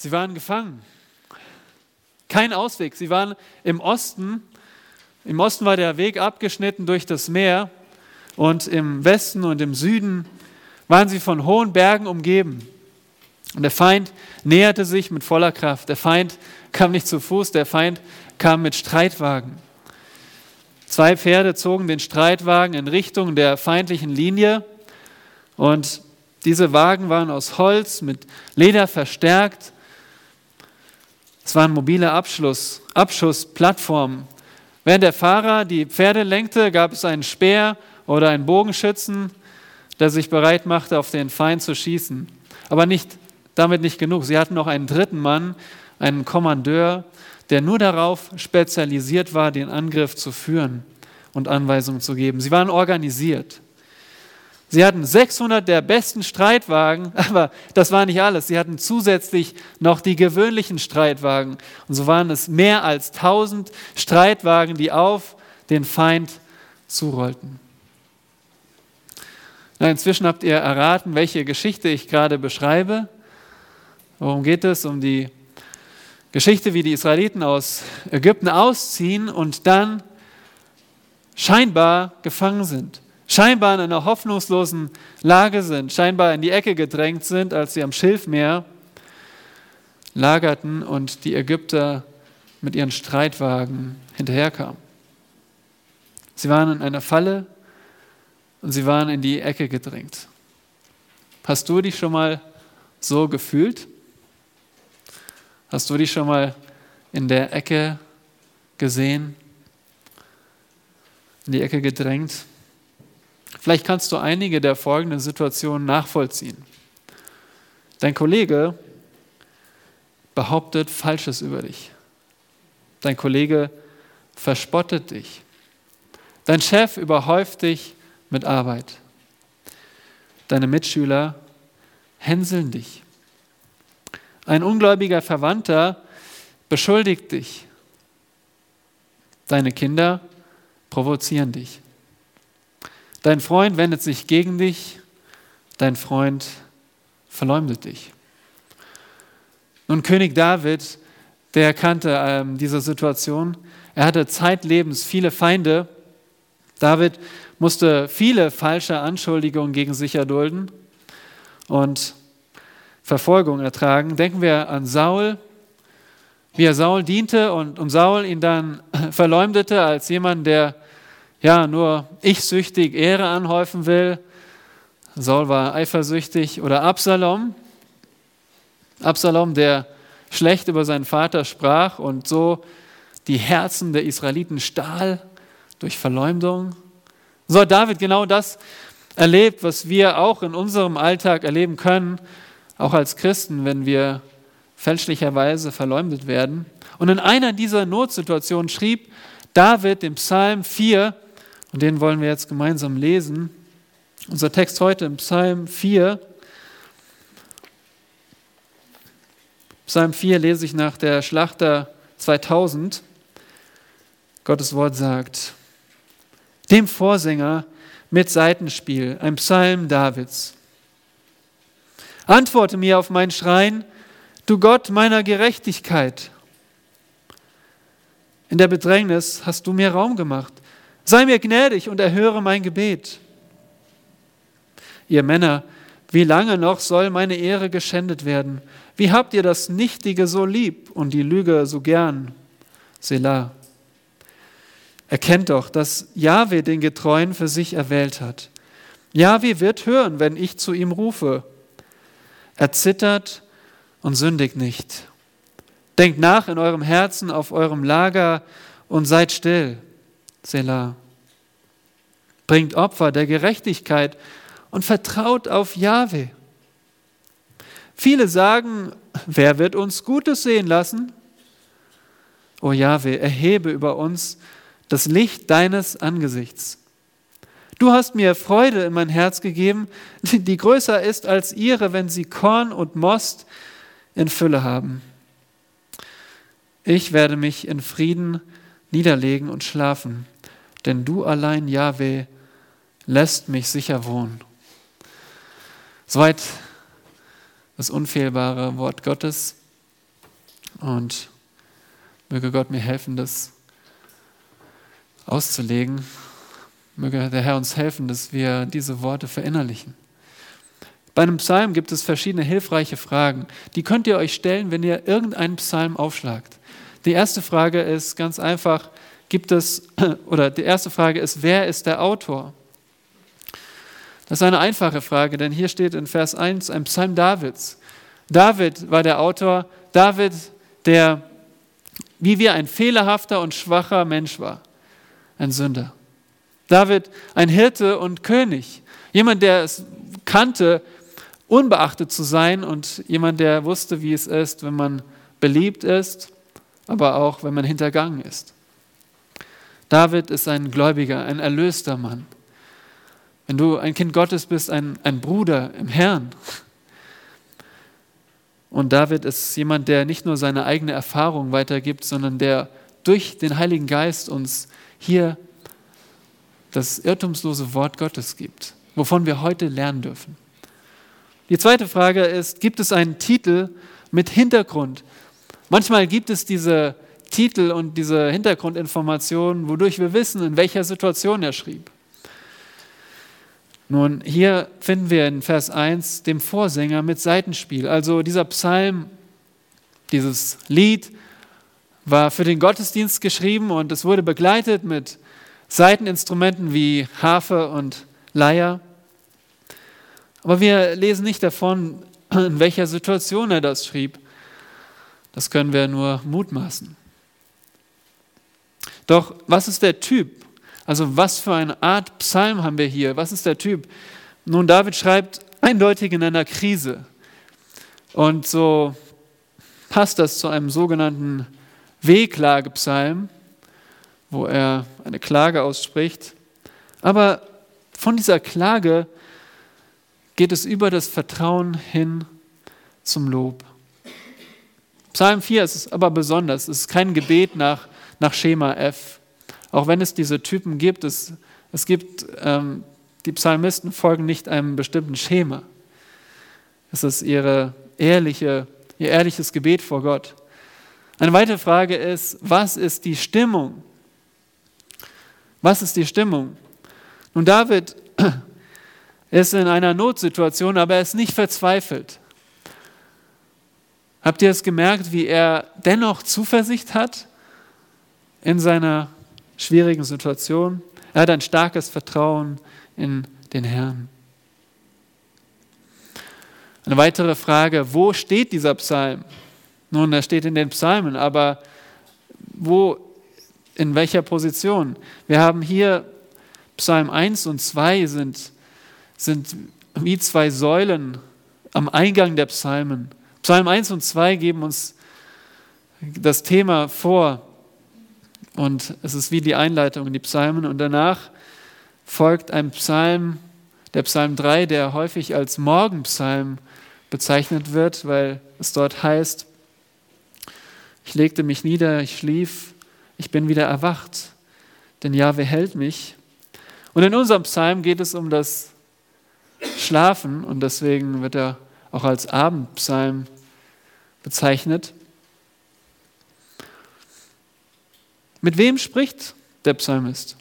Sie waren gefangen. Kein Ausweg. Sie waren im Osten. Im Osten war der Weg abgeschnitten durch das Meer und im Westen und im Süden waren sie von hohen Bergen umgeben. Und der Feind näherte sich mit voller Kraft. Der Feind kam nicht zu Fuß, der Feind kam mit Streitwagen. Zwei Pferde zogen den Streitwagen in Richtung der feindlichen Linie und diese Wagen waren aus Holz mit Leder verstärkt. Es waren mobile Abschluss, Abschussplattformen. Während der Fahrer die Pferde lenkte, gab es einen Speer oder einen Bogenschützen, der sich bereit machte, auf den Feind zu schießen. Aber nicht, damit nicht genug. Sie hatten noch einen dritten Mann, einen Kommandeur, der nur darauf spezialisiert war, den Angriff zu führen und Anweisungen zu geben. Sie waren organisiert. Sie hatten 600 der besten Streitwagen, aber das war nicht alles. Sie hatten zusätzlich noch die gewöhnlichen Streitwagen. Und so waren es mehr als 1000 Streitwagen, die auf den Feind zurollten. Na, inzwischen habt ihr erraten, welche Geschichte ich gerade beschreibe. Worum geht es? Um die Geschichte, wie die Israeliten aus Ägypten ausziehen und dann scheinbar gefangen sind, scheinbar in einer hoffnungslosen Lage sind, scheinbar in die Ecke gedrängt sind, als sie am Schilfmeer lagerten und die Ägypter mit ihren Streitwagen hinterherkamen. Sie waren in einer Falle und sie waren in die Ecke gedrängt. Hast du dich schon mal so gefühlt? Hast du dich schon mal in der Ecke gesehen? In die Ecke gedrängt? Vielleicht kannst du einige der folgenden Situationen nachvollziehen. Dein Kollege behauptet Falsches über dich. Dein Kollege verspottet dich. Dein Chef überhäuft dich mit Arbeit. Deine Mitschüler hänseln dich. Ein ungläubiger Verwandter beschuldigt dich. Deine Kinder provozieren dich. Dein Freund wendet sich gegen dich. Dein Freund verleumdet dich. Nun, König David, der kannte ähm, diese Situation. Er hatte zeitlebens viele Feinde. David musste viele falsche Anschuldigungen gegen sich erdulden. Und Verfolgung ertragen. Denken wir an Saul, wie er Saul diente und, und Saul ihn dann verleumdete als jemand, der ja nur ich-süchtig Ehre anhäufen will. Saul war eifersüchtig oder Absalom. Absalom, der schlecht über seinen Vater sprach und so die Herzen der Israeliten stahl durch Verleumdung. So hat David genau das erlebt, was wir auch in unserem Alltag erleben können, auch als Christen, wenn wir fälschlicherweise verleumdet werden. Und in einer dieser Notsituationen schrieb David im Psalm 4, und den wollen wir jetzt gemeinsam lesen, unser Text heute im Psalm 4, Psalm 4 lese ich nach der Schlachter 2000. Gottes Wort sagt, dem Vorsänger mit Seitenspiel, ein Psalm Davids. Antworte mir auf mein Schreien, du Gott meiner Gerechtigkeit. In der Bedrängnis hast du mir Raum gemacht. Sei mir gnädig und erhöre mein Gebet. Ihr Männer, wie lange noch soll meine Ehre geschändet werden? Wie habt ihr das Nichtige so lieb und die Lüge so gern? Selah. Erkennt doch, dass Jahwe den Getreuen für sich erwählt hat. Jahwe wird hören, wenn ich zu ihm rufe. Erzittert und sündigt nicht. Denkt nach in eurem Herzen auf eurem Lager und seid still. Selah. Bringt Opfer der Gerechtigkeit und vertraut auf Jahwe. Viele sagen, wer wird uns Gutes sehen lassen? O Jahwe, erhebe über uns das Licht deines Angesichts. Du hast mir Freude in mein Herz gegeben, die größer ist als ihre, wenn sie Korn und Most in Fülle haben. Ich werde mich in Frieden niederlegen und schlafen, denn du allein, Yahweh, lässt mich sicher wohnen. Soweit das unfehlbare Wort Gottes. Und möge Gott mir helfen, das auszulegen. Möge der Herr uns helfen, dass wir diese Worte verinnerlichen. Bei einem Psalm gibt es verschiedene hilfreiche Fragen. Die könnt ihr euch stellen, wenn ihr irgendeinen Psalm aufschlagt. Die erste Frage ist ganz einfach, gibt es, oder die erste Frage ist, wer ist der Autor? Das ist eine einfache Frage, denn hier steht in Vers 1 ein Psalm Davids. David war der Autor, David, der wie wir ein fehlerhafter und schwacher Mensch war, ein Sünder. David, ein Hirte und König, jemand, der es kannte, unbeachtet zu sein und jemand, der wusste, wie es ist, wenn man beliebt ist, aber auch, wenn man hintergangen ist. David ist ein Gläubiger, ein erlöster Mann. Wenn du ein Kind Gottes bist, ein, ein Bruder im Herrn. Und David ist jemand, der nicht nur seine eigene Erfahrung weitergibt, sondern der durch den Heiligen Geist uns hier das irrtumslose Wort Gottes gibt, wovon wir heute lernen dürfen. Die zweite Frage ist, gibt es einen Titel mit Hintergrund? Manchmal gibt es diese Titel und diese Hintergrundinformationen, wodurch wir wissen, in welcher Situation er schrieb. Nun, hier finden wir in Vers 1 dem Vorsänger mit Seitenspiel. Also dieser Psalm, dieses Lied war für den Gottesdienst geschrieben und es wurde begleitet mit Seiteninstrumenten wie Harfe und Leier. Aber wir lesen nicht davon, in welcher Situation er das schrieb. Das können wir nur mutmaßen. Doch was ist der Typ also was für eine Art Psalm haben wir hier? Was ist der Typ? Nun, David schreibt eindeutig in einer Krise. Und so passt das zu einem sogenannten Wehklagepsalm, wo er eine Klage ausspricht. Aber von dieser Klage geht es über das Vertrauen hin zum Lob. Psalm 4 ist aber besonders. Es ist kein Gebet nach, nach Schema F. Auch wenn es diese Typen gibt, es, es gibt, ähm, die Psalmisten folgen nicht einem bestimmten Schema. Es ist ihre ehrliche, ihr ehrliches Gebet vor Gott. Eine weitere Frage ist, was ist die Stimmung? Was ist die Stimmung? Nun, David ist in einer Notsituation, aber er ist nicht verzweifelt. Habt ihr es gemerkt, wie er dennoch Zuversicht hat in seiner schwierigen Situation. Er hat ein starkes Vertrauen in den Herrn. Eine weitere Frage, wo steht dieser Psalm? Nun, er steht in den Psalmen, aber wo, in welcher Position? Wir haben hier Psalm 1 und 2 sind, sind wie zwei Säulen am Eingang der Psalmen. Psalm 1 und 2 geben uns das Thema vor. Und es ist wie die Einleitung in die Psalmen. Und danach folgt ein Psalm, der Psalm 3, der häufig als Morgenpsalm bezeichnet wird, weil es dort heißt, ich legte mich nieder, ich schlief, ich bin wieder erwacht, denn Jahwe hält mich. Und in unserem Psalm geht es um das Schlafen und deswegen wird er auch als Abendpsalm bezeichnet. Mit wem spricht der Psalmist?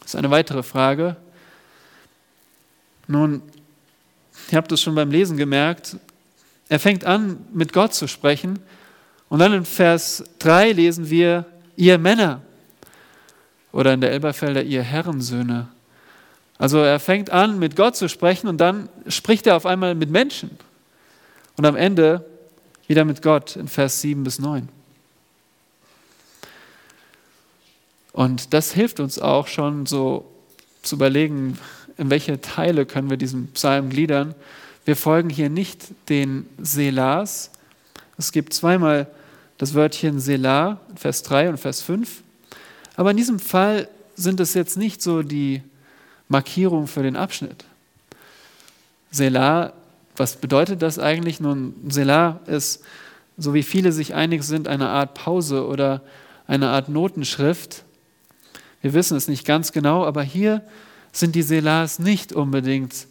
Das ist eine weitere Frage. Nun, ihr habt es schon beim Lesen gemerkt, er fängt an, mit Gott zu sprechen. Und dann in Vers 3 lesen wir, ihr Männer. Oder in der Elberfelder, ihr Herrensöhne. Also er fängt an, mit Gott zu sprechen und dann spricht er auf einmal mit Menschen. Und am Ende wieder mit Gott in Vers 7 bis 9. Und das hilft uns auch schon so zu überlegen, in welche Teile können wir diesen Psalm gliedern. Wir folgen hier nicht den Selahs. Es gibt zweimal das Wörtchen Selah, Vers 3 und Vers 5. Aber in diesem Fall sind es jetzt nicht so die Markierungen für den Abschnitt. Selah, was bedeutet das eigentlich? Nun, Selah ist, so wie viele sich einig sind, eine Art Pause oder eine Art Notenschrift, wir wissen es nicht ganz genau, aber hier sind die Selahs nicht unbedingt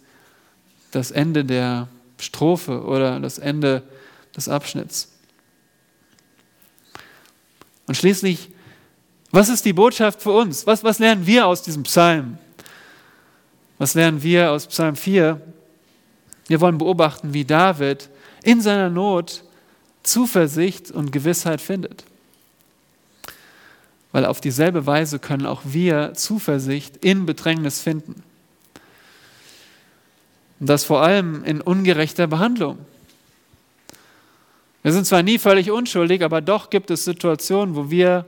das Ende der Strophe oder das Ende des Abschnitts. Und schließlich, was ist die Botschaft für uns? Was, was lernen wir aus diesem Psalm? Was lernen wir aus Psalm 4? Wir wollen beobachten, wie David in seiner Not Zuversicht und Gewissheit findet. Weil auf dieselbe Weise können auch wir Zuversicht in Bedrängnis finden. Und das vor allem in ungerechter Behandlung. Wir sind zwar nie völlig unschuldig, aber doch gibt es Situationen, wo wir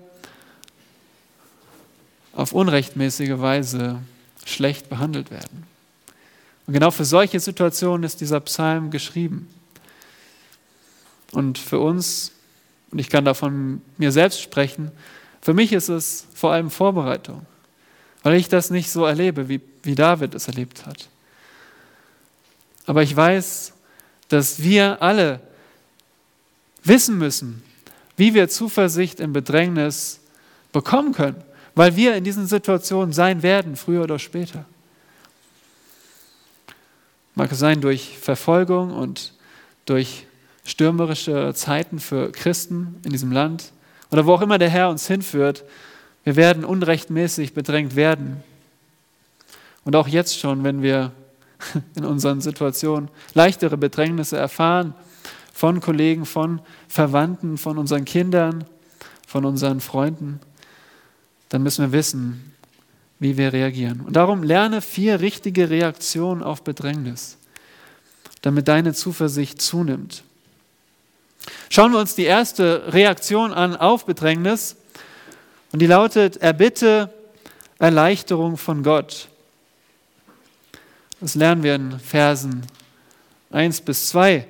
auf unrechtmäßige Weise schlecht behandelt werden. Und genau für solche Situationen ist dieser Psalm geschrieben. Und für uns, und ich kann davon mir selbst sprechen, für mich ist es vor allem Vorbereitung, weil ich das nicht so erlebe, wie, wie David es erlebt hat. Aber ich weiß, dass wir alle wissen müssen, wie wir Zuversicht im Bedrängnis bekommen können, weil wir in diesen Situationen sein werden, früher oder später. Mag es sein durch Verfolgung und durch stürmerische Zeiten für Christen in diesem Land oder wo auch immer der Herr uns hinführt, wir werden unrechtmäßig bedrängt werden. Und auch jetzt schon, wenn wir in unseren Situationen leichtere Bedrängnisse erfahren von Kollegen, von Verwandten, von unseren Kindern, von unseren Freunden, dann müssen wir wissen, wie wir reagieren. Und darum lerne vier richtige Reaktionen auf Bedrängnis, damit deine Zuversicht zunimmt. Schauen wir uns die erste Reaktion an auf Bedrängnis und die lautet, erbitte Erleichterung von Gott. Das lernen wir in Versen 1 bis 2.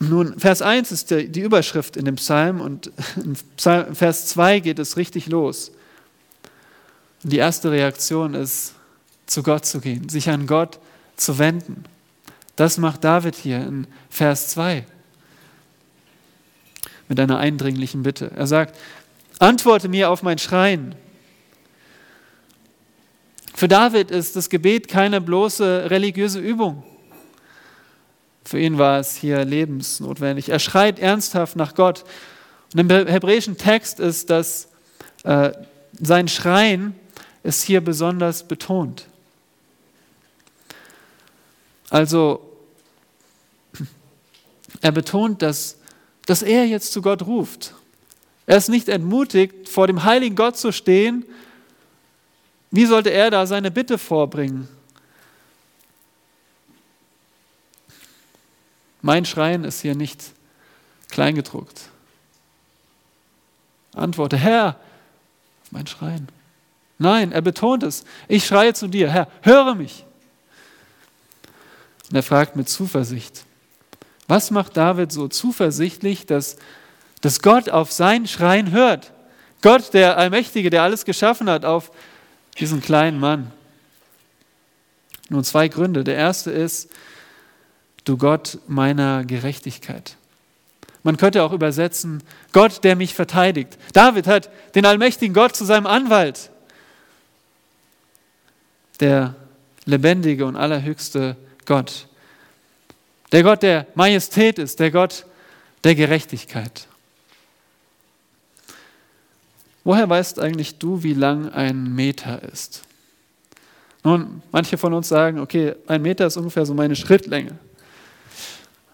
Nun, Vers 1 ist die Überschrift in dem Psalm und in Vers 2 geht es richtig los. Und die erste Reaktion ist, zu Gott zu gehen, sich an Gott zu wenden. Das macht David hier in Vers 2 mit einer eindringlichen Bitte. Er sagt, antworte mir auf mein Schreien. Für David ist das Gebet keine bloße religiöse Übung. Für ihn war es hier lebensnotwendig. Er schreit ernsthaft nach Gott. Und im hebräischen Text ist das, äh, sein Schreien ist hier besonders betont. Also, er betont, dass dass er jetzt zu Gott ruft. Er ist nicht entmutigt, vor dem heiligen Gott zu stehen. Wie sollte er da seine Bitte vorbringen? Mein Schreien ist hier nicht kleingedruckt. Antworte, Herr, mein Schreien. Nein, er betont es. Ich schreie zu dir, Herr, höre mich. Und er fragt mit Zuversicht, was macht David so zuversichtlich, dass, dass Gott auf sein Schreien hört? Gott, der Allmächtige, der alles geschaffen hat, auf diesen kleinen Mann. Nur zwei Gründe. Der erste ist, du Gott meiner Gerechtigkeit. Man könnte auch übersetzen, Gott, der mich verteidigt. David hat den allmächtigen Gott zu seinem Anwalt. Der lebendige und allerhöchste Gott der Gott der Majestät ist, der Gott der Gerechtigkeit. Woher weißt eigentlich du, wie lang ein Meter ist? Nun, manche von uns sagen, okay, ein Meter ist ungefähr so meine Schrittlänge.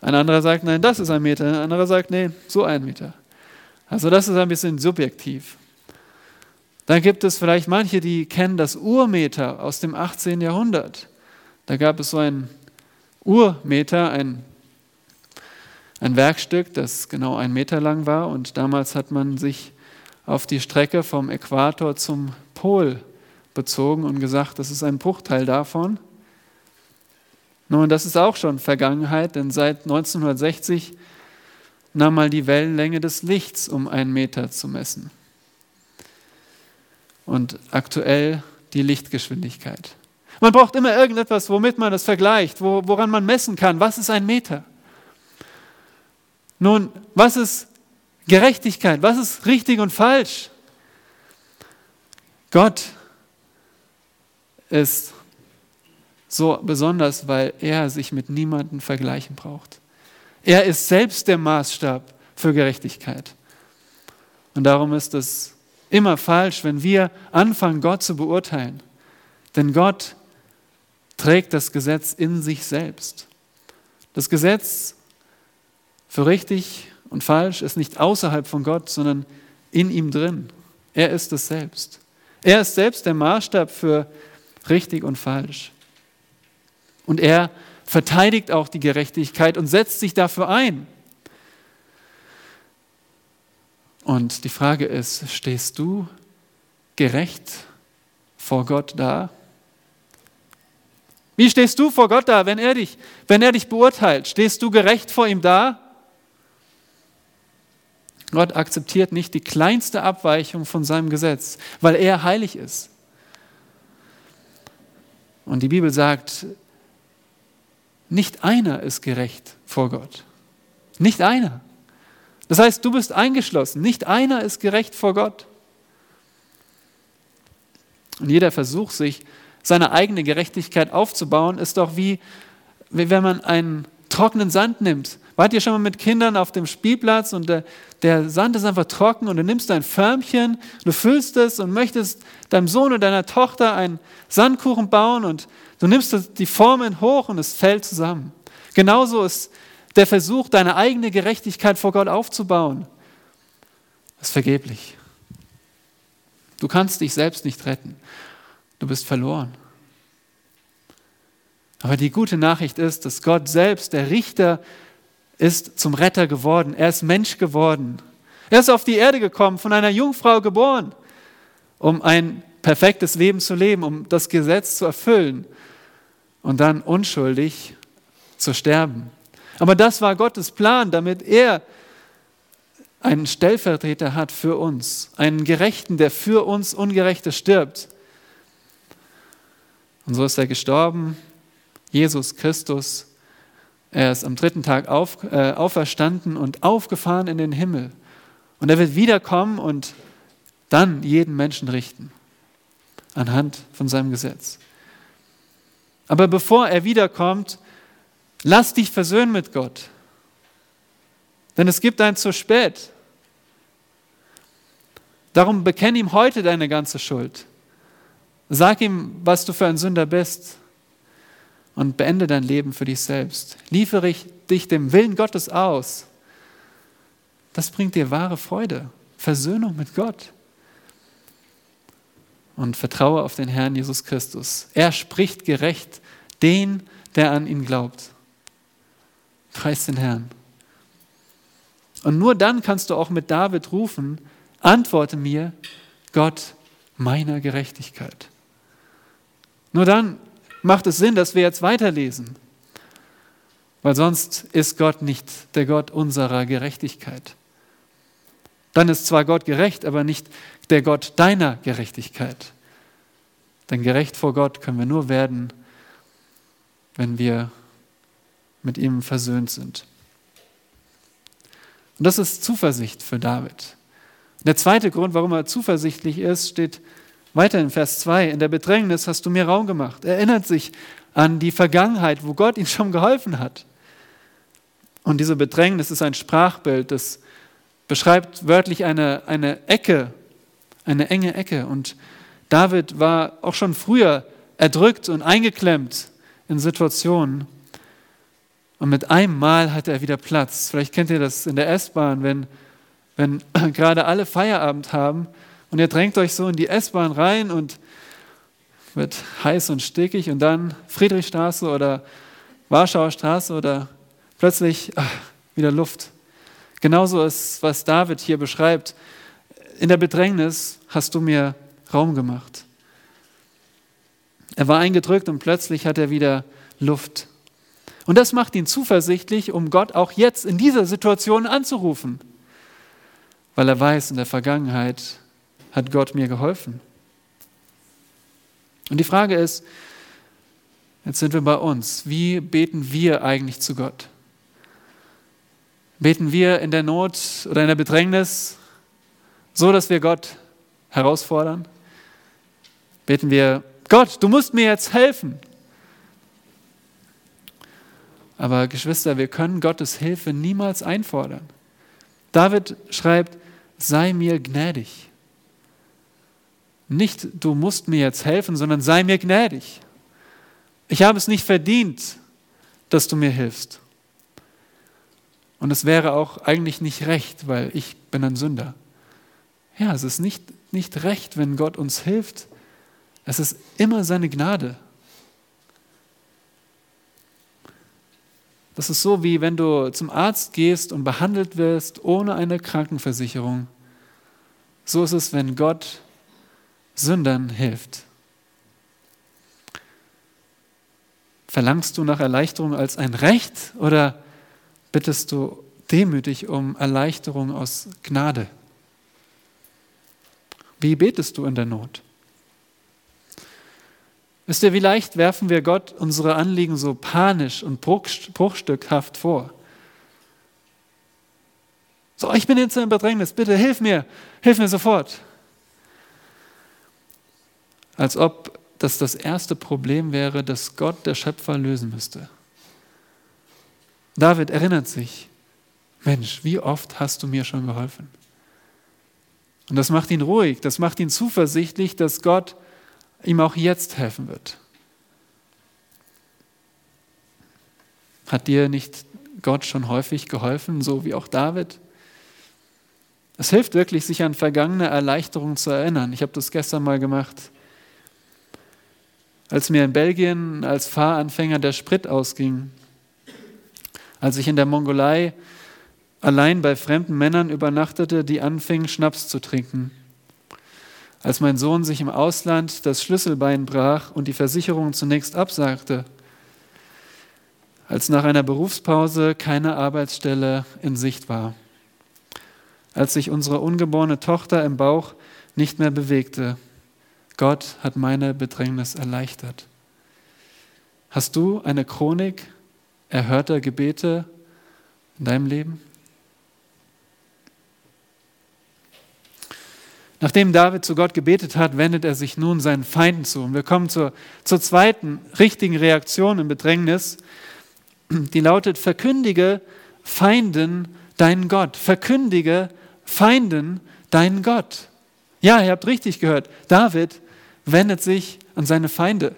Ein anderer sagt, nein, das ist ein Meter. Ein anderer sagt, nee, so ein Meter. Also das ist ein bisschen subjektiv. Dann gibt es vielleicht manche, die kennen das Urmeter aus dem 18. Jahrhundert. Da gab es so ein Urmeter, ein, ein Werkstück, das genau ein Meter lang war. Und damals hat man sich auf die Strecke vom Äquator zum Pol bezogen und gesagt, das ist ein Bruchteil davon. Nun, das ist auch schon Vergangenheit, denn seit 1960 nahm mal die Wellenlänge des Lichts, um einen Meter zu messen. Und aktuell die Lichtgeschwindigkeit. Man braucht immer irgendetwas, womit man das vergleicht, woran man messen kann, was ist ein Meter. Nun, was ist Gerechtigkeit? Was ist richtig und falsch? Gott ist so besonders, weil er sich mit niemandem vergleichen braucht. Er ist selbst der Maßstab für Gerechtigkeit. Und darum ist es immer falsch, wenn wir anfangen, Gott zu beurteilen. Denn Gott trägt das Gesetz in sich selbst. Das Gesetz für richtig und falsch ist nicht außerhalb von Gott, sondern in ihm drin. Er ist es selbst. Er ist selbst der Maßstab für richtig und falsch. Und er verteidigt auch die Gerechtigkeit und setzt sich dafür ein. Und die Frage ist, stehst du gerecht vor Gott da? Wie stehst du vor Gott da, wenn er dich, wenn er dich beurteilt? Stehst du gerecht vor ihm da? Gott akzeptiert nicht die kleinste Abweichung von seinem Gesetz, weil er heilig ist. Und die Bibel sagt, nicht einer ist gerecht vor Gott. Nicht einer. Das heißt, du bist eingeschlossen. Nicht einer ist gerecht vor Gott. Und jeder Versuch, sich seine eigene Gerechtigkeit aufzubauen, ist doch wie, wie wenn man einen trockenen Sand nimmt. Wart ihr schon mal mit Kindern auf dem Spielplatz und der, der Sand ist einfach trocken und du nimmst ein Förmchen, du füllst es und möchtest deinem Sohn oder deiner Tochter einen Sandkuchen bauen und du nimmst die Formen hoch und es fällt zusammen. Genauso ist der Versuch, deine eigene Gerechtigkeit vor Gott aufzubauen, ist vergeblich. Du kannst dich selbst nicht retten. Du bist verloren. Aber die gute Nachricht ist, dass Gott selbst, der Richter, ist zum Retter geworden. Er ist Mensch geworden. Er ist auf die Erde gekommen, von einer Jungfrau geboren, um ein perfektes Leben zu leben, um das Gesetz zu erfüllen und dann unschuldig zu sterben. Aber das war Gottes Plan, damit er einen Stellvertreter hat für uns, einen Gerechten, der für uns Ungerechte stirbt. Und so ist er gestorben, Jesus Christus. Er ist am dritten Tag auf, äh, auferstanden und aufgefahren in den Himmel. Und er wird wiederkommen und dann jeden Menschen richten, anhand von seinem Gesetz. Aber bevor er wiederkommt, Lass dich versöhnen mit Gott. Denn es gibt ein zu spät. Darum bekenne ihm heute deine ganze Schuld. Sag ihm, was du für ein Sünder bist. Und beende dein Leben für dich selbst. Liefere dich dem Willen Gottes aus. Das bringt dir wahre Freude, Versöhnung mit Gott. Und vertraue auf den Herrn Jesus Christus. Er spricht gerecht den, der an ihn glaubt. Preis den Herrn. Und nur dann kannst du auch mit David rufen, antworte mir, Gott meiner Gerechtigkeit. Nur dann macht es Sinn, dass wir jetzt weiterlesen, weil sonst ist Gott nicht der Gott unserer Gerechtigkeit. Dann ist zwar Gott gerecht, aber nicht der Gott deiner Gerechtigkeit. Denn gerecht vor Gott können wir nur werden, wenn wir mit ihm versöhnt sind. Und das ist Zuversicht für David. Der zweite Grund, warum er zuversichtlich ist, steht weiter in Vers 2. In der Bedrängnis hast du mir Raum gemacht. Er erinnert sich an die Vergangenheit, wo Gott ihm schon geholfen hat. Und diese Bedrängnis ist ein Sprachbild, das beschreibt wörtlich eine, eine Ecke, eine enge Ecke. Und David war auch schon früher erdrückt und eingeklemmt in Situationen. Und mit einem Mal hat er wieder Platz. Vielleicht kennt ihr das in der S-Bahn, wenn, wenn gerade alle Feierabend haben und ihr drängt euch so in die S-Bahn rein und wird heiß und stickig und dann Friedrichstraße oder Warschauer Straße oder plötzlich ach, wieder Luft. Genauso ist, was David hier beschreibt. In der Bedrängnis hast du mir Raum gemacht. Er war eingedrückt und plötzlich hat er wieder Luft. Und das macht ihn zuversichtlich, um Gott auch jetzt in dieser Situation anzurufen, weil er weiß, in der Vergangenheit hat Gott mir geholfen. Und die Frage ist, jetzt sind wir bei uns, wie beten wir eigentlich zu Gott? Beten wir in der Not oder in der Bedrängnis so, dass wir Gott herausfordern? Beten wir, Gott, du musst mir jetzt helfen. Aber Geschwister, wir können Gottes Hilfe niemals einfordern. David schreibt, sei mir gnädig. Nicht, du musst mir jetzt helfen, sondern sei mir gnädig. Ich habe es nicht verdient, dass du mir hilfst. Und es wäre auch eigentlich nicht recht, weil ich bin ein Sünder. Ja, es ist nicht, nicht recht, wenn Gott uns hilft. Es ist immer seine Gnade. Das ist so, wie wenn du zum Arzt gehst und behandelt wirst ohne eine Krankenversicherung. So ist es, wenn Gott Sündern hilft. Verlangst du nach Erleichterung als ein Recht oder bittest du demütig um Erleichterung aus Gnade? Wie betest du in der Not? Wisst ihr, wie leicht werfen wir Gott unsere Anliegen so panisch und bruchstückhaft vor? So, ich bin jetzt in Bedrängnis, bitte hilf mir, hilf mir sofort. Als ob das das erste Problem wäre, das Gott, der Schöpfer, lösen müsste. David erinnert sich, Mensch, wie oft hast du mir schon geholfen? Und das macht ihn ruhig, das macht ihn zuversichtlich, dass Gott ihm auch jetzt helfen wird. Hat dir nicht Gott schon häufig geholfen, so wie auch David? Es hilft wirklich, sich an vergangene Erleichterungen zu erinnern. Ich habe das gestern mal gemacht. Als mir in Belgien als Fahranfänger der Sprit ausging, als ich in der Mongolei allein bei fremden Männern übernachtete, die anfingen, Schnaps zu trinken als mein Sohn sich im Ausland das Schlüsselbein brach und die Versicherung zunächst absagte, als nach einer Berufspause keine Arbeitsstelle in Sicht war, als sich unsere ungeborene Tochter im Bauch nicht mehr bewegte. Gott hat meine Bedrängnis erleichtert. Hast du eine Chronik erhörter Gebete in deinem Leben? Nachdem David zu Gott gebetet hat, wendet er sich nun seinen Feinden zu. Und wir kommen zur, zur zweiten richtigen Reaktion im Bedrängnis. Die lautet, verkündige Feinden deinen Gott. Verkündige Feinden deinen Gott. Ja, ihr habt richtig gehört. David wendet sich an seine Feinde.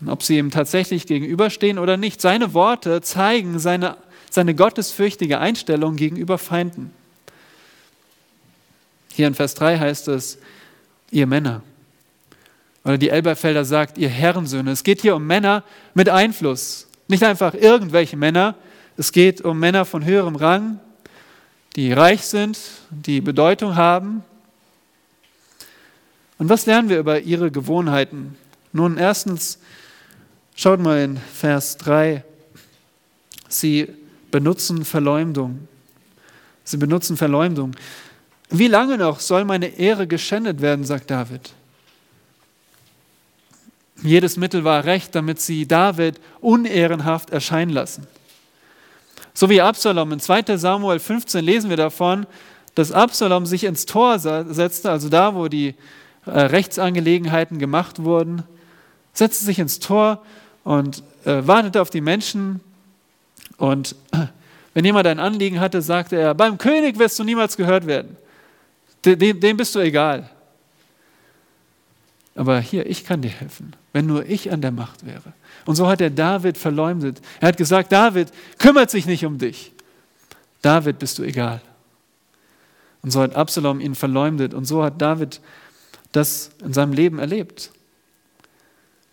Und ob sie ihm tatsächlich gegenüberstehen oder nicht, seine Worte zeigen seine, seine gottesfürchtige Einstellung gegenüber Feinden. Hier in Vers 3 heißt es, ihr Männer. Oder die Elberfelder sagt, ihr Herrensöhne. Es geht hier um Männer mit Einfluss. Nicht einfach irgendwelche Männer. Es geht um Männer von höherem Rang, die reich sind, die Bedeutung haben. Und was lernen wir über ihre Gewohnheiten? Nun, erstens, schaut mal in Vers 3. Sie benutzen Verleumdung. Sie benutzen Verleumdung. Wie lange noch soll meine Ehre geschändet werden, sagt David. Jedes Mittel war recht, damit sie David unehrenhaft erscheinen lassen. So wie Absalom. In 2 Samuel 15 lesen wir davon, dass Absalom sich ins Tor setzte, also da, wo die äh, Rechtsangelegenheiten gemacht wurden, setzte sich ins Tor und äh, wartete auf die Menschen. Und wenn jemand ein Anliegen hatte, sagte er, beim König wirst du niemals gehört werden. Dem, dem bist du egal. Aber hier, ich kann dir helfen, wenn nur ich an der Macht wäre. Und so hat er David verleumdet. Er hat gesagt, David kümmert sich nicht um dich. David bist du egal. Und so hat Absalom ihn verleumdet. Und so hat David das in seinem Leben erlebt.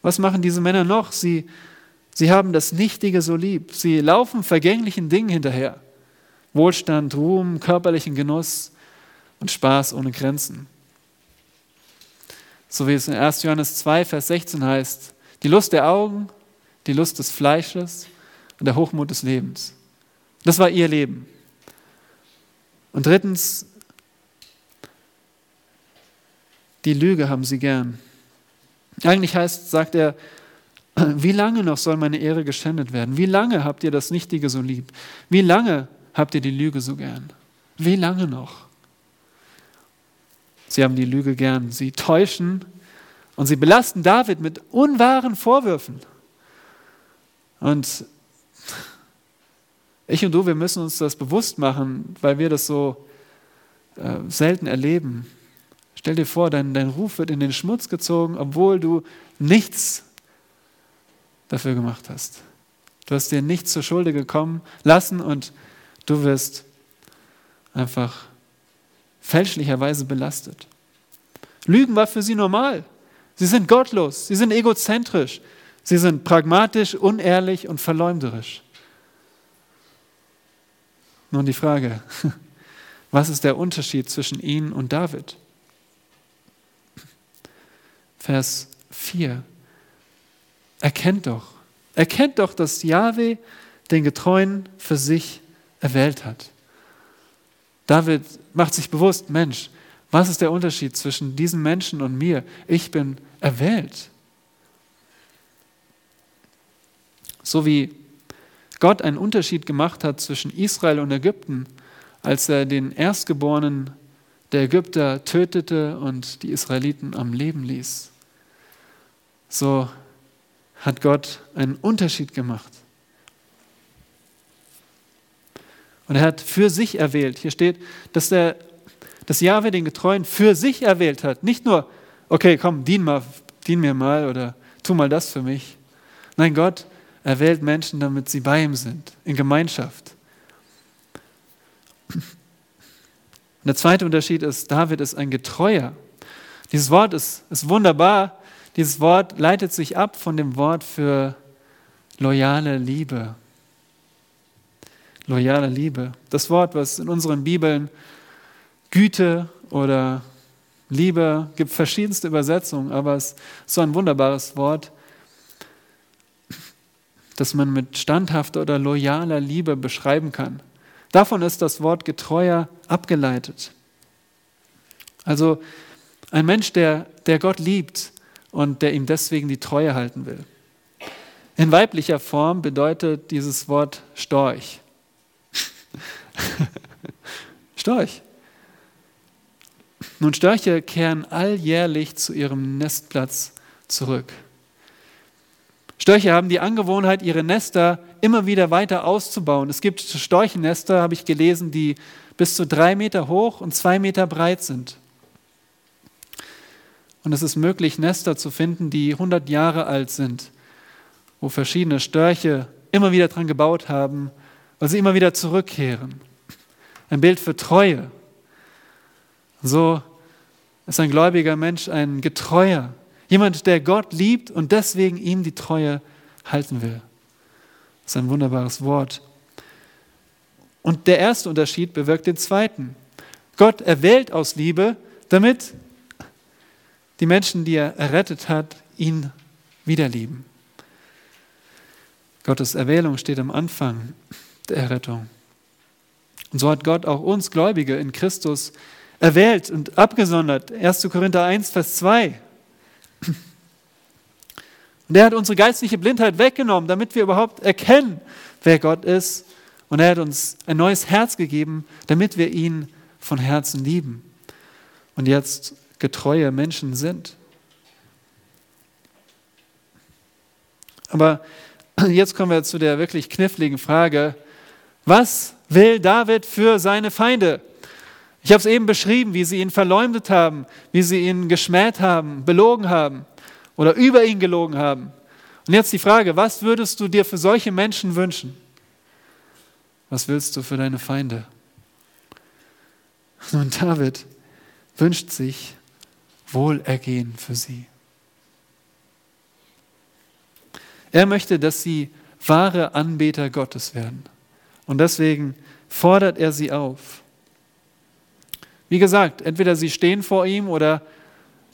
Was machen diese Männer noch? Sie, sie haben das Nichtige so lieb. Sie laufen vergänglichen Dingen hinterher. Wohlstand, Ruhm, körperlichen Genuss und Spaß ohne Grenzen. So wie es in 1. Johannes 2, Vers 16 heißt, die Lust der Augen, die Lust des Fleisches und der Hochmut des Lebens. Das war ihr Leben. Und drittens, die Lüge haben sie gern. Eigentlich heißt, sagt er, wie lange noch soll meine Ehre geschändet werden? Wie lange habt ihr das Nichtige so lieb? Wie lange habt ihr die Lüge so gern? Wie lange noch? Sie haben die Lüge gern. Sie täuschen und sie belasten David mit unwahren Vorwürfen. Und Ich und du, wir müssen uns das bewusst machen, weil wir das so äh, selten erleben. Stell dir vor, dein, dein Ruf wird in den Schmutz gezogen, obwohl du nichts dafür gemacht hast. Du hast dir nichts zur Schulde gekommen lassen und du wirst einfach fälschlicherweise belastet. Lügen war für sie normal. Sie sind gottlos, sie sind egozentrisch, sie sind pragmatisch, unehrlich und verleumderisch. Nun die Frage, was ist der Unterschied zwischen ihnen und David? Vers 4. Erkennt doch, erkennt doch, dass Yahweh den Getreuen für sich erwählt hat. David macht sich bewusst, Mensch, was ist der Unterschied zwischen diesem Menschen und mir? Ich bin erwählt. So wie Gott einen Unterschied gemacht hat zwischen Israel und Ägypten, als er den Erstgeborenen der Ägypter tötete und die Israeliten am Leben ließ. So hat Gott einen Unterschied gemacht. Und er hat für sich erwählt. Hier steht, dass, der, dass Jahwe den Getreuen für sich erwählt hat. Nicht nur, okay, komm, dien, mal, dien mir mal oder tu mal das für mich. Nein, Gott erwählt Menschen, damit sie bei ihm sind, in Gemeinschaft. Und der zweite Unterschied ist, David ist ein Getreuer. Dieses Wort ist, ist wunderbar. Dieses Wort leitet sich ab von dem Wort für loyale Liebe loyale Liebe. Das Wort, was in unseren Bibeln Güte oder Liebe gibt verschiedenste Übersetzungen, aber es ist so ein wunderbares Wort, das man mit standhafter oder loyaler Liebe beschreiben kann. Davon ist das Wort getreuer abgeleitet. Also ein Mensch, der, der Gott liebt und der ihm deswegen die Treue halten will. In weiblicher Form bedeutet dieses Wort Storch. Storch. Nun, Störche kehren alljährlich zu ihrem Nestplatz zurück. Störche haben die Angewohnheit, ihre Nester immer wieder weiter auszubauen. Es gibt Storchennester, habe ich gelesen, die bis zu drei Meter hoch und zwei Meter breit sind. Und es ist möglich, Nester zu finden, die 100 Jahre alt sind, wo verschiedene Störche immer wieder dran gebaut haben, weil sie immer wieder zurückkehren ein Bild für Treue. So ist ein gläubiger Mensch ein Getreuer, jemand, der Gott liebt und deswegen ihm die Treue halten will. Das ist ein wunderbares Wort. Und der erste Unterschied bewirkt den zweiten. Gott erwählt aus Liebe, damit die Menschen, die er errettet hat, ihn wieder lieben. Gottes Erwählung steht am Anfang der Errettung. Und so hat Gott auch uns Gläubige in Christus erwählt und abgesondert. 1. Korinther 1, Vers 2. Und er hat unsere geistliche Blindheit weggenommen, damit wir überhaupt erkennen, wer Gott ist. Und er hat uns ein neues Herz gegeben, damit wir ihn von Herzen lieben und jetzt getreue Menschen sind. Aber jetzt kommen wir zu der wirklich kniffligen Frage, was will David für seine Feinde? Ich habe es eben beschrieben, wie sie ihn verleumdet haben, wie sie ihn geschmäht haben, belogen haben oder über ihn gelogen haben. Und jetzt die Frage, was würdest du dir für solche Menschen wünschen? Was willst du für deine Feinde? Nun, David wünscht sich Wohlergehen für sie. Er möchte, dass sie wahre Anbeter Gottes werden. Und deswegen fordert er sie auf. Wie gesagt, entweder sie stehen vor ihm oder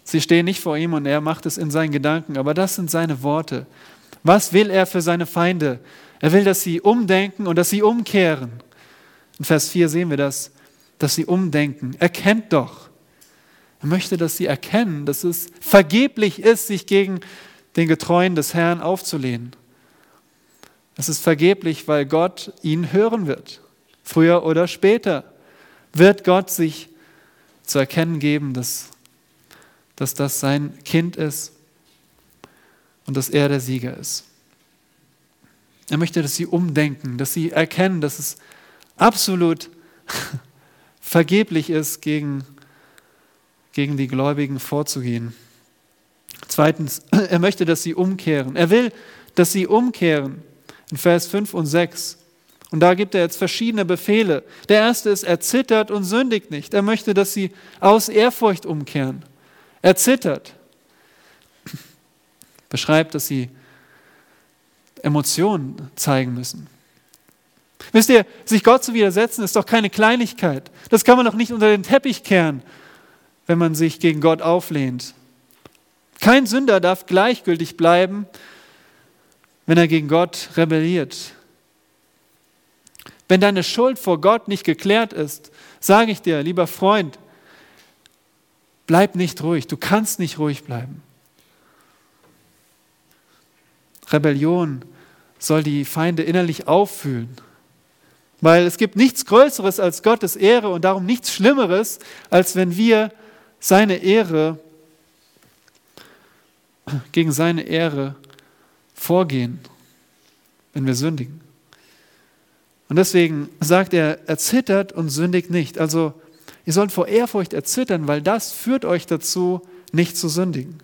sie stehen nicht vor ihm und er macht es in seinen Gedanken. Aber das sind seine Worte. Was will er für seine Feinde? Er will, dass sie umdenken und dass sie umkehren. In Vers 4 sehen wir das, dass sie umdenken. Erkennt doch. Er möchte, dass sie erkennen, dass es vergeblich ist, sich gegen den Getreuen des Herrn aufzulehnen. Es ist vergeblich, weil Gott ihn hören wird. Früher oder später wird Gott sich zu erkennen geben, dass, dass das sein Kind ist und dass er der Sieger ist. Er möchte, dass sie umdenken, dass sie erkennen, dass es absolut vergeblich ist, gegen, gegen die Gläubigen vorzugehen. Zweitens, er möchte, dass sie umkehren. Er will, dass sie umkehren. In Vers 5 und 6. Und da gibt er jetzt verschiedene Befehle. Der erste ist, er zittert und sündigt nicht. Er möchte, dass sie aus Ehrfurcht umkehren. Er zittert. Beschreibt, dass sie Emotionen zeigen müssen. Wisst ihr, sich Gott zu widersetzen, ist doch keine Kleinigkeit. Das kann man doch nicht unter den Teppich kehren, wenn man sich gegen Gott auflehnt. Kein Sünder darf gleichgültig bleiben, wenn er gegen Gott rebelliert. Wenn deine Schuld vor Gott nicht geklärt ist, sage ich dir, lieber Freund, bleib nicht ruhig. Du kannst nicht ruhig bleiben. Rebellion soll die Feinde innerlich auffühlen. Weil es gibt nichts Größeres als Gottes Ehre und darum nichts Schlimmeres, als wenn wir seine Ehre gegen seine Ehre vorgehen, wenn wir sündigen. Und deswegen sagt er, er zittert und sündigt nicht. Also ihr sollt vor Ehrfurcht erzittern, weil das führt euch dazu, nicht zu sündigen.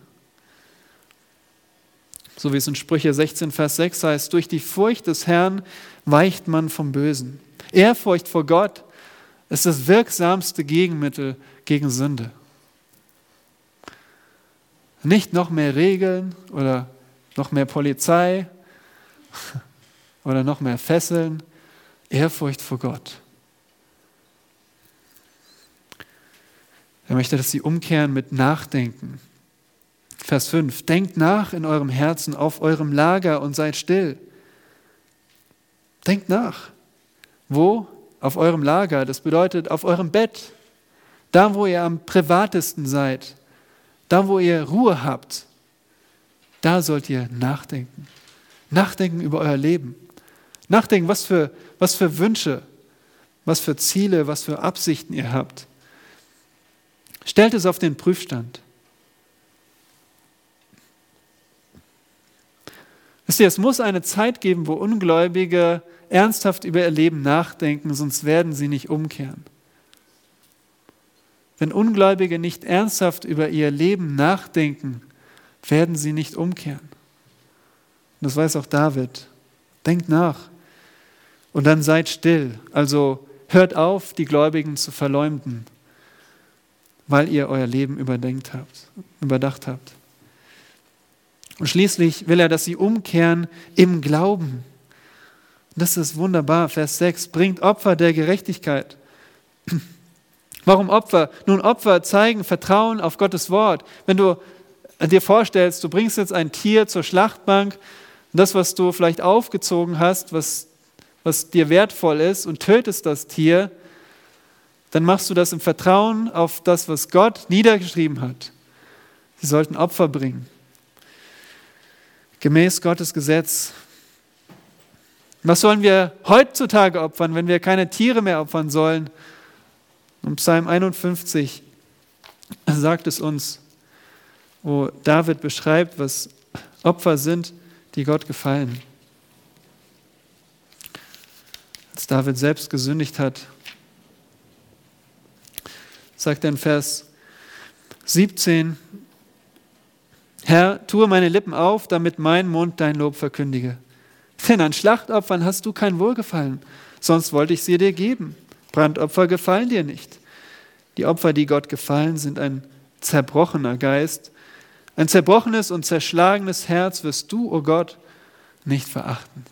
So wie es in Sprüche 16, Vers 6 heißt, durch die Furcht des Herrn weicht man vom Bösen. Ehrfurcht vor Gott ist das wirksamste Gegenmittel gegen Sünde. Nicht noch mehr Regeln oder noch mehr Polizei oder noch mehr Fesseln. Ehrfurcht vor Gott. Er möchte, dass sie umkehren mit Nachdenken. Vers 5. Denkt nach in eurem Herzen auf eurem Lager und seid still. Denkt nach. Wo? Auf eurem Lager. Das bedeutet auf eurem Bett. Da, wo ihr am privatesten seid. Da, wo ihr Ruhe habt. Da sollt ihr nachdenken. Nachdenken über euer Leben. Nachdenken, was für, was für Wünsche, was für Ziele, was für Absichten ihr habt. Stellt es auf den Prüfstand. Wisst ihr, es muss eine Zeit geben, wo Ungläubige ernsthaft über ihr Leben nachdenken, sonst werden sie nicht umkehren. Wenn Ungläubige nicht ernsthaft über ihr Leben nachdenken, werden sie nicht umkehren. Und das weiß auch David. Denkt nach und dann seid still. Also hört auf, die Gläubigen zu verleumden, weil ihr euer Leben überdenkt habt, überdacht habt. Und schließlich will er, dass sie umkehren im Glauben. Das ist wunderbar. Vers 6. Bringt Opfer der Gerechtigkeit. Warum Opfer? Nun, Opfer zeigen Vertrauen auf Gottes Wort. Wenn du dir vorstellst, du bringst jetzt ein Tier zur Schlachtbank, das, was du vielleicht aufgezogen hast, was, was dir wertvoll ist, und tötest das Tier, dann machst du das im Vertrauen auf das, was Gott niedergeschrieben hat. Sie sollten Opfer bringen gemäß Gottes Gesetz. Was sollen wir heutzutage opfern, wenn wir keine Tiere mehr opfern sollen? Und Psalm 51 sagt es uns, wo David beschreibt, was Opfer sind, die Gott gefallen. Als David selbst gesündigt hat, sagt er in Vers 17, Herr, tue meine Lippen auf, damit mein Mund dein Lob verkündige. Denn an Schlachtopfern hast du kein Wohlgefallen, sonst wollte ich sie dir geben. Brandopfer gefallen dir nicht. Die Opfer, die Gott gefallen, sind ein zerbrochener Geist. Ein zerbrochenes und zerschlagenes Herz wirst du, o oh Gott, nicht verachten.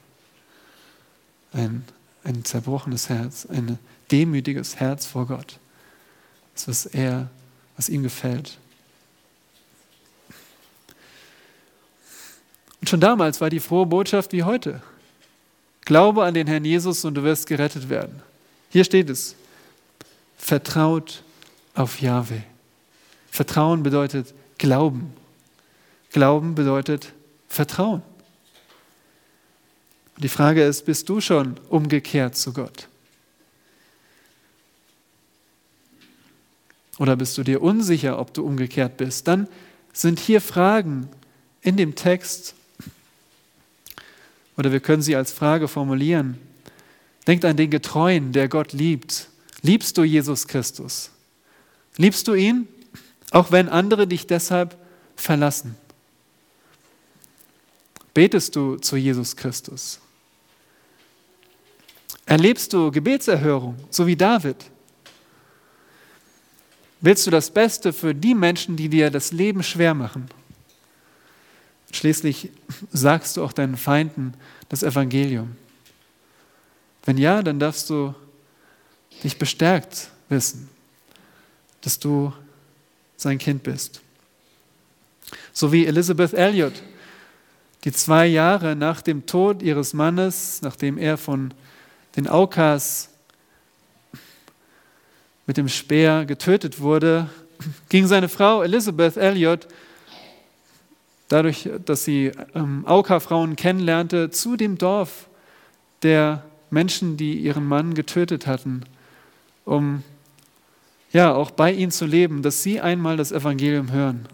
Ein, ein zerbrochenes Herz, ein demütiges Herz vor Gott. Das, was er, was ihm gefällt. Und schon damals war die frohe Botschaft wie heute. Glaube an den Herrn Jesus und du wirst gerettet werden. Hier steht es. Vertraut auf Jahwe. Vertrauen bedeutet Glauben. Glauben bedeutet Vertrauen. Und die Frage ist, bist du schon umgekehrt zu Gott? Oder bist du dir unsicher, ob du umgekehrt bist? Dann sind hier Fragen in dem Text, Oder wir können sie als Frage formulieren. Denkt an den Getreuen, der Gott liebt. Liebst du Jesus Christus? Liebst du ihn, auch wenn andere dich deshalb verlassen? Betest du zu Jesus Christus? Erlebst du Gebetserhörung, so wie David? Willst du das Beste für die Menschen, die dir das Leben schwer machen? Schließlich sagst du auch deinen Feinden das Evangelium. Wenn ja, dann darfst du dich bestärkt wissen, dass du sein Kind bist. So wie Elizabeth Elliot, die zwei Jahre nach dem Tod ihres Mannes, nachdem er von den Aukas mit dem Speer getötet wurde, ging seine Frau Elizabeth Elliot, dadurch, dass sie ähm, Auka-Frauen kennenlernte, zu dem Dorf der Menschen, die ihren Mann getötet hatten, um ja auch bei ihnen zu leben, dass sie einmal das Evangelium hören.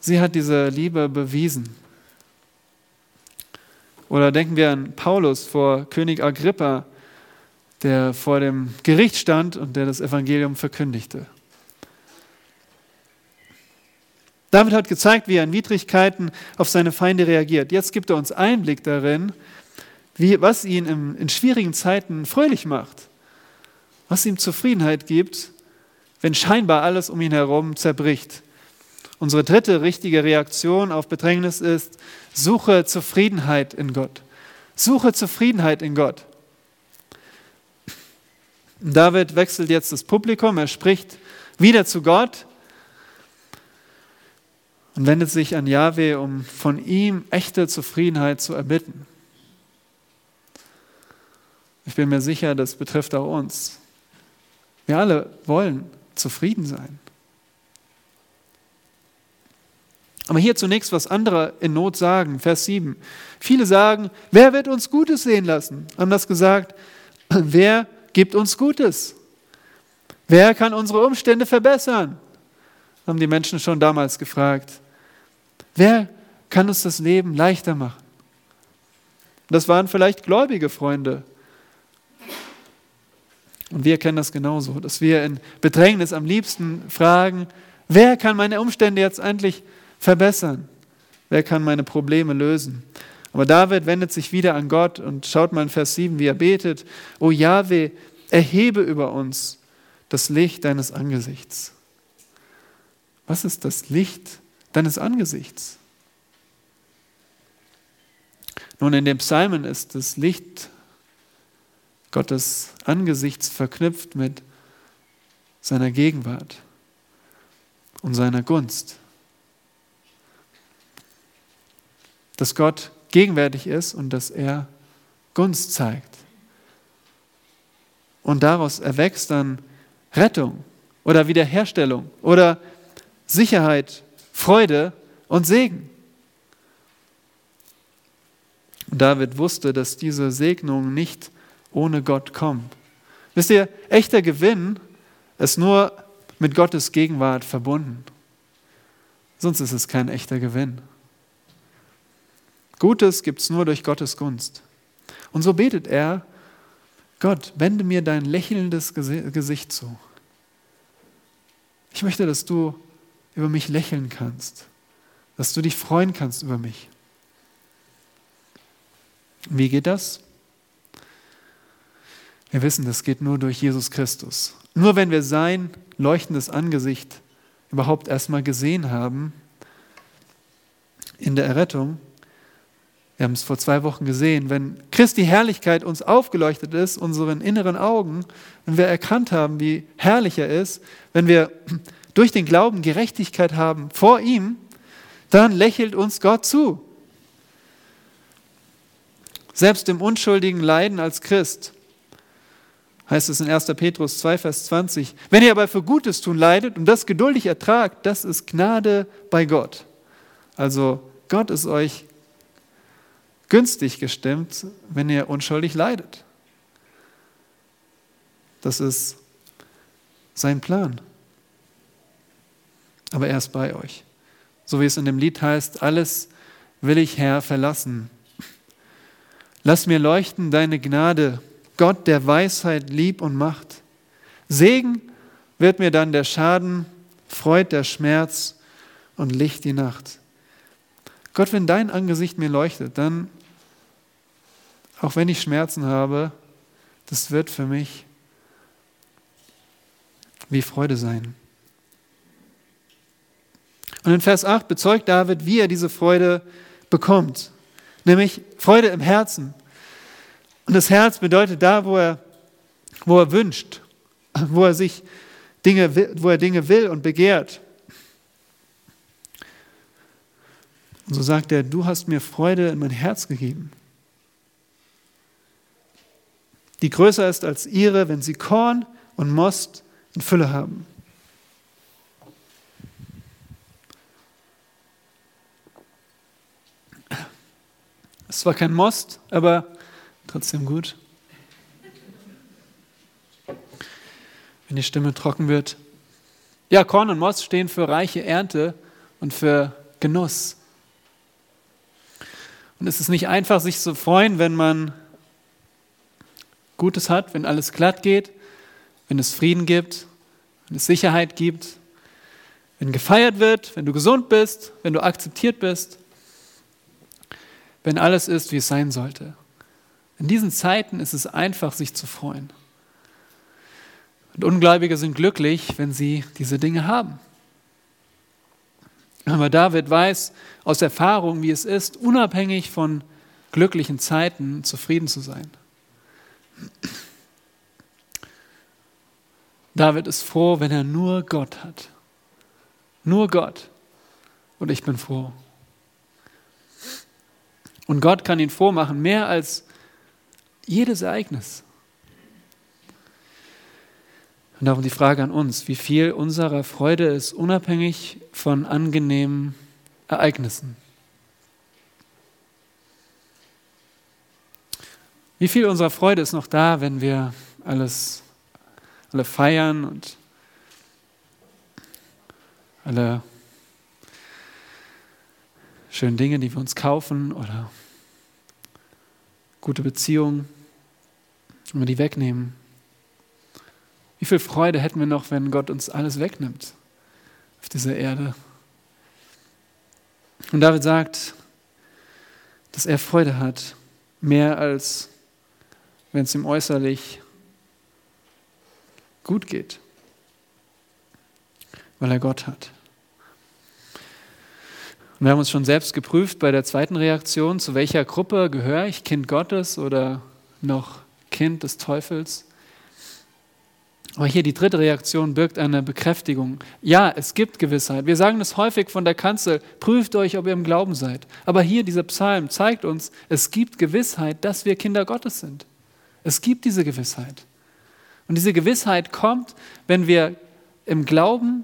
Sie hat diese Liebe bewiesen. Oder denken wir an Paulus vor König Agrippa, der vor dem Gericht stand und der das Evangelium verkündigte. David hat gezeigt, wie er in Widrigkeiten auf seine Feinde reagiert. Jetzt gibt er uns Einblick darin, wie, was ihn in, in schwierigen Zeiten fröhlich macht, was ihm Zufriedenheit gibt, wenn scheinbar alles um ihn herum zerbricht. Unsere dritte richtige Reaktion auf Bedrängnis ist, suche Zufriedenheit in Gott. Suche Zufriedenheit in Gott. David wechselt jetzt das Publikum, er spricht wieder zu Gott und wendet sich an Yahweh, um von ihm echte Zufriedenheit zu erbitten. Ich bin mir sicher, das betrifft auch uns. Wir alle wollen zufrieden sein. Aber hier zunächst, was andere in Not sagen, Vers 7. Viele sagen, wer wird uns Gutes sehen lassen? Anders gesagt, wer gibt uns Gutes. Wer kann unsere Umstände verbessern? Haben die Menschen schon damals gefragt. Wer kann uns das Leben leichter machen? Das waren vielleicht gläubige Freunde. Und wir kennen das genauso, dass wir in Bedrängnis am liebsten fragen, wer kann meine Umstände jetzt endlich verbessern? Wer kann meine Probleme lösen? Aber David wendet sich wieder an Gott und schaut mal in Vers 7, wie er betet, O Jahwe, erhebe über uns das Licht deines Angesichts. Was ist das Licht deines Angesichts? Nun, in dem Psalmen ist das Licht Gottes Angesichts verknüpft mit seiner Gegenwart und seiner Gunst. Dass Gott gegenwärtig ist und dass er Gunst zeigt. Und daraus erwächst dann Rettung oder Wiederherstellung oder Sicherheit, Freude und Segen. Und David wusste, dass diese Segnung nicht ohne Gott kommt. Wisst ihr, echter Gewinn ist nur mit Gottes Gegenwart verbunden. Sonst ist es kein echter Gewinn. Gutes gibt es nur durch Gottes Gunst. Und so betet er, Gott, wende mir dein lächelndes Gesicht zu. Ich möchte, dass du über mich lächeln kannst, dass du dich freuen kannst über mich. Wie geht das? Wir wissen, das geht nur durch Jesus Christus. Nur wenn wir sein leuchtendes Angesicht überhaupt erstmal gesehen haben in der Errettung, wir haben es vor zwei Wochen gesehen, wenn Christi Herrlichkeit uns aufgeleuchtet ist, unseren inneren Augen, wenn wir erkannt haben, wie herrlich er ist, wenn wir durch den Glauben Gerechtigkeit haben vor ihm, dann lächelt uns Gott zu. Selbst im unschuldigen Leiden als Christ heißt es in 1. Petrus 2, Vers 20, wenn ihr aber für Gutes tun leidet und das geduldig ertragt, das ist Gnade bei Gott. Also Gott ist euch günstig gestimmt, wenn ihr unschuldig leidet. Das ist sein Plan. Aber er ist bei euch. So wie es in dem Lied heißt, alles will ich Herr verlassen. Lass mir leuchten deine Gnade, Gott der Weisheit, Lieb und Macht. Segen wird mir dann der Schaden, Freud der Schmerz und Licht die Nacht. Gott, wenn dein Angesicht mir leuchtet, dann, auch wenn ich Schmerzen habe, das wird für mich wie Freude sein. Und in Vers 8 bezeugt David, wie er diese Freude bekommt, nämlich Freude im Herzen. Und das Herz bedeutet da, wo er, wo er wünscht, wo er sich Dinge, wo er Dinge will und begehrt. Und so sagt er, du hast mir Freude in mein Herz gegeben, die größer ist als ihre, wenn sie Korn und Most in Fülle haben. Es war kein Most, aber trotzdem gut. Wenn die Stimme trocken wird. Ja, Korn und Most stehen für reiche Ernte und für Genuss. Und es ist nicht einfach, sich zu freuen, wenn man Gutes hat, wenn alles glatt geht, wenn es Frieden gibt, wenn es Sicherheit gibt, wenn gefeiert wird, wenn du gesund bist, wenn du akzeptiert bist, wenn alles ist, wie es sein sollte. In diesen Zeiten ist es einfach, sich zu freuen. Und Ungläubige sind glücklich, wenn sie diese Dinge haben. Aber David weiß aus Erfahrung, wie es ist, unabhängig von glücklichen Zeiten zufrieden zu sein. David ist froh, wenn er nur Gott hat. Nur Gott. Und ich bin froh. Und Gott kann ihn froh machen, mehr als jedes Ereignis. Und darum die Frage an uns, wie viel unserer Freude ist unabhängig von angenehmen Ereignissen. Wie viel unserer Freude ist noch da, wenn wir alles, alle feiern und alle schönen Dinge, die wir uns kaufen oder gute Beziehungen, wenn wir die wegnehmen? Wie viel Freude hätten wir noch, wenn Gott uns alles wegnimmt auf dieser Erde? Und David sagt, dass er Freude hat, mehr als wenn es ihm äußerlich gut geht, weil er Gott hat. Und wir haben uns schon selbst geprüft bei der zweiten Reaktion, zu welcher Gruppe gehöre ich, Kind Gottes oder noch Kind des Teufels? Aber hier die dritte Reaktion birgt eine Bekräftigung. Ja, es gibt Gewissheit. Wir sagen das häufig von der Kanzel, prüft euch, ob ihr im Glauben seid. Aber hier dieser Psalm zeigt uns, es gibt Gewissheit, dass wir Kinder Gottes sind. Es gibt diese Gewissheit. Und diese Gewissheit kommt, wenn wir im Glauben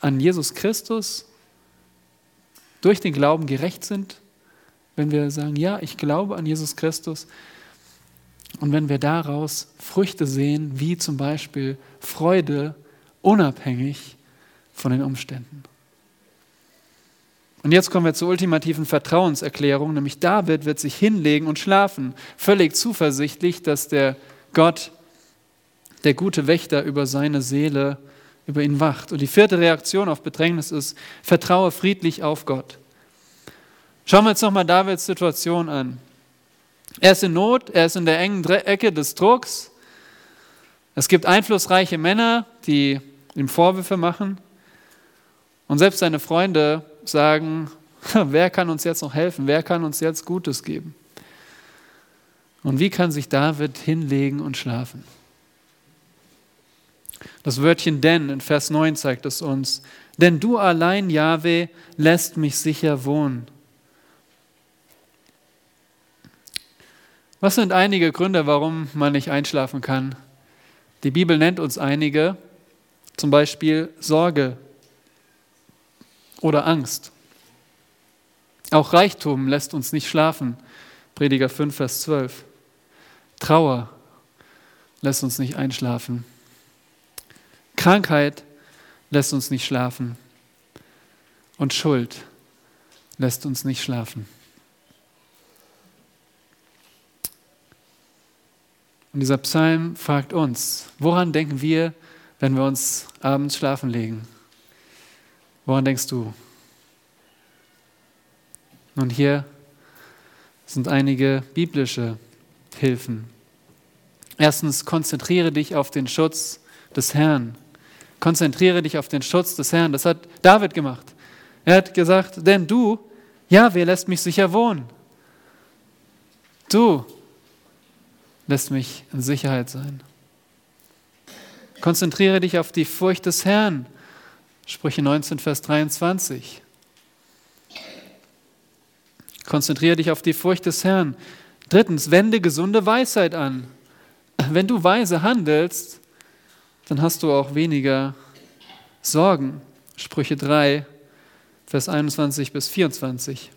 an Jesus Christus durch den Glauben gerecht sind, wenn wir sagen, ja, ich glaube an Jesus Christus, und wenn wir daraus Früchte sehen, wie zum Beispiel Freude, unabhängig von den Umständen. Und jetzt kommen wir zur ultimativen Vertrauenserklärung, nämlich David wird sich hinlegen und schlafen, völlig zuversichtlich, dass der Gott, der gute Wächter über seine Seele, über ihn wacht. Und die vierte Reaktion auf Bedrängnis ist, vertraue friedlich auf Gott. Schauen wir uns nochmal Davids Situation an. Er ist in Not, er ist in der engen Ecke des Drucks. Es gibt einflussreiche Männer, die ihm Vorwürfe machen. Und selbst seine Freunde sagen, wer kann uns jetzt noch helfen? Wer kann uns jetzt Gutes geben? Und wie kann sich David hinlegen und schlafen? Das Wörtchen denn in Vers 9 zeigt es uns. Denn du allein, Jahwe, lässt mich sicher wohnen. Was sind einige Gründe, warum man nicht einschlafen kann? Die Bibel nennt uns einige, zum Beispiel Sorge oder Angst. Auch Reichtum lässt uns nicht schlafen. Prediger 5, Vers 12. Trauer lässt uns nicht einschlafen. Krankheit lässt uns nicht schlafen. Und Schuld lässt uns nicht schlafen. Und dieser Psalm fragt uns, woran denken wir, wenn wir uns abends schlafen legen? Woran denkst du? Nun, hier sind einige biblische Hilfen. Erstens, konzentriere dich auf den Schutz des Herrn. Konzentriere dich auf den Schutz des Herrn. Das hat David gemacht. Er hat gesagt, denn du, ja, wer lässt mich sicher wohnen? Du lässt mich in Sicherheit sein. Konzentriere dich auf die Furcht des Herrn. Sprüche 19, Vers 23. Konzentriere dich auf die Furcht des Herrn. Drittens, wende gesunde Weisheit an. Wenn du weise handelst, dann hast du auch weniger Sorgen. Sprüche 3, Vers 21 bis 24.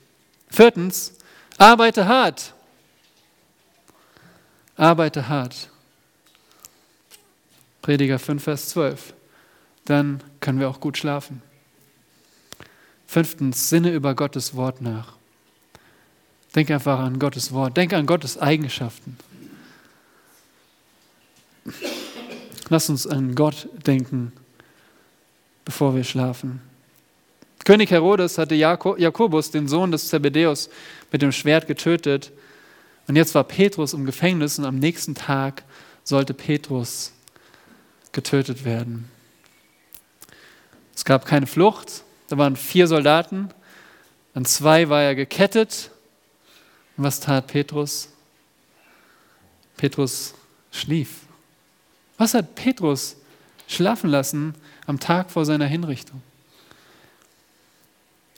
Viertens, arbeite hart. Arbeite hart. Prediger 5, Vers 12. Dann können wir auch gut schlafen. Fünftens, sinne über Gottes Wort nach. Denk einfach an Gottes Wort. Denk an Gottes Eigenschaften. Lass uns an Gott denken, bevor wir schlafen. König Herodes hatte Jakobus, den Sohn des Zebedäus, mit dem Schwert getötet. Und jetzt war Petrus im Gefängnis und am nächsten Tag sollte Petrus getötet werden. Es gab keine Flucht. Da waren vier Soldaten. An zwei war er gekettet. Und was tat Petrus? Petrus schlief. Was hat Petrus schlafen lassen am Tag vor seiner Hinrichtung?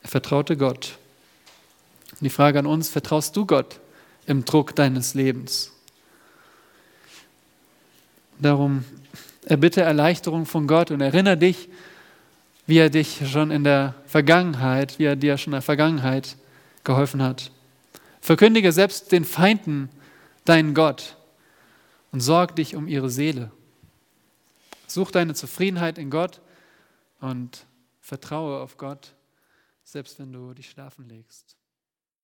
Er vertraute Gott. Und die Frage an uns, vertraust du Gott im Druck deines Lebens? Darum erbitte Erleichterung von Gott und erinnere dich, wie er dich schon in der Vergangenheit, wie er dir schon in der Vergangenheit geholfen hat. Verkündige selbst den Feinden deinen Gott und sorg dich um ihre Seele. Such deine Zufriedenheit in Gott und vertraue auf Gott, selbst wenn du dich schlafen legst.